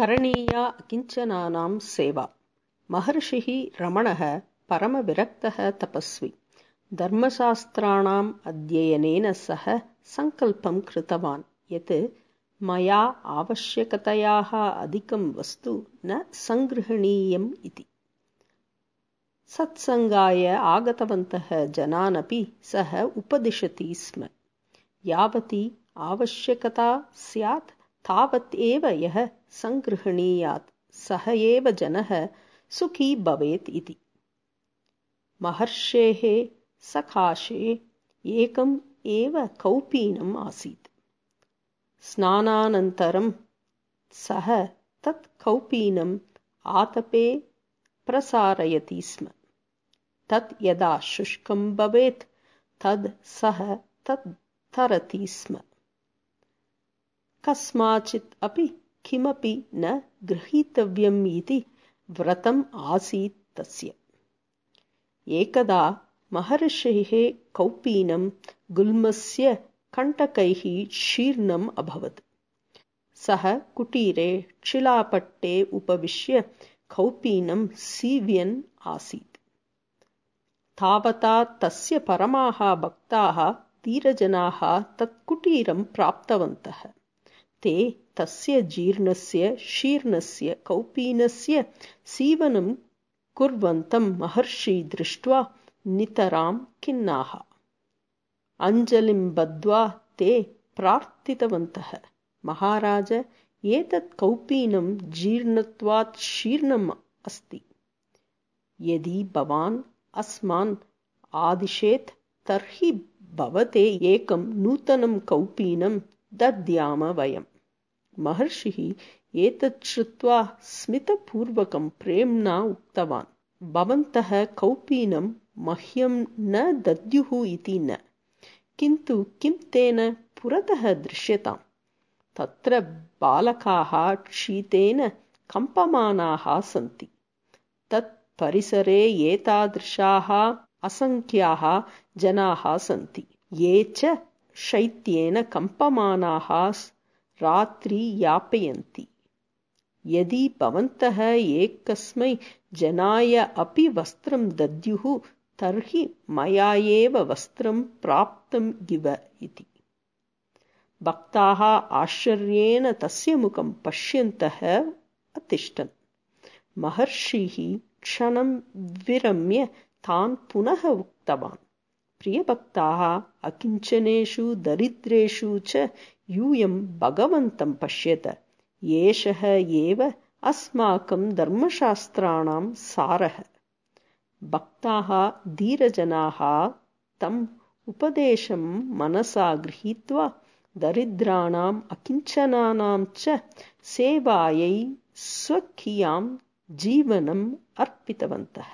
करणीया किञ्चनानां सेवा। महर्षिः रमणः परमविरक्तः तपस्वी। धर्मशास्त्राणाम् अध्ययनेन सह सङ्कल्पं कृतवान् यत् मया आवश्यकतयाः अधिकं वस्तु न सङ्गृह्णीयम् इति। सत्सङ्गाय आगतवन्तः जनानपि सः उपदिशति स्म। यावती आवश्यकता स्यात् तावत् एव यः सङ्गृह्णीयात् सः एव जनः सुखी भवेत् इति। महर्षेः सकाशे एकम् एव कौपीनम् आसीत्। स्नानानन्तरं सः तत् कौपीनम् आतपे प्रसारयति स्म। तत् यदा शुष्कं भवेत् तद् सः तत् तरति स्म कस्माचित् अपि किमपि न गृहीतव्यम् इति व्रतम् आसीत् तस्य। एकदा महर्षेः कौपीनं गुल्मस्य कण्टकैः शीर्णम् अभवत्। सः कुटीरे शिलापट्टे उपविश्य कौपीनं सीव्यन् आसीत्। तावता तस्य परमाः भक्ताः धीरजनाः तत् कुटीरं प्राप्तवन्तः ते तस्य जीर्णस्य शीर्णस्य कौपीनस्य सीवनं कुर्वन्तं महर्षि दृष्ट्वा नितरां खिन्नाः। अञ्जलिं बद्ध्वा ते प्रार्थितवन्तः महाराज एतत् कौपीनं जीर्णत्वात् शीर्णम् अस्ति। यदि भवान् अस्मान् आदिशेत् तर्हि भवते एकं नूतनं कौपीनं दद्याम वयम् महर्षिः एतत् श्रुत्वा स्मितपूर्वकं प्रेम्णा उक्तवान्। भवन्तः कौपीनं मह्यं न दद्युः इति न। किन्तु किं तेन पुरतः दृश्यताम्? तत्र बालकाः शीतेन कम्पमानाः सन्ति। तत् परिसरे एतादृशाः असङ्ख्याः जनाः सन्ति। ये च शैत्येन कम्पमानाः रात्रि यापयन्ति। यदि भवन्तः एकस्मै जनाय अपि वस्त्रं दद्युः तर्हि मया एव वस्त्रं प्राप्तम् इव इति। भक्ताः आश्चर्येण तस्य मुखं पश्यन्तः अतिष्ठन्। महर्षिः क्षणं विरम्य तान् पुनः उक्तवान्। प्रियभक्ताः अकिञ्चनेषु दरिद्रेषु च यूयं भगवन्तं पश्यत। एषः एव अस्माकं धर्मशास्त्राणां सारः। भक्ताः धीरजनाः तम् उपदेशं मनसा गृहीत्वा दरिद्राणाम् अकिञ्चनानां च सेवायै स्वकीयां जीवनम् अर्पितवन्तः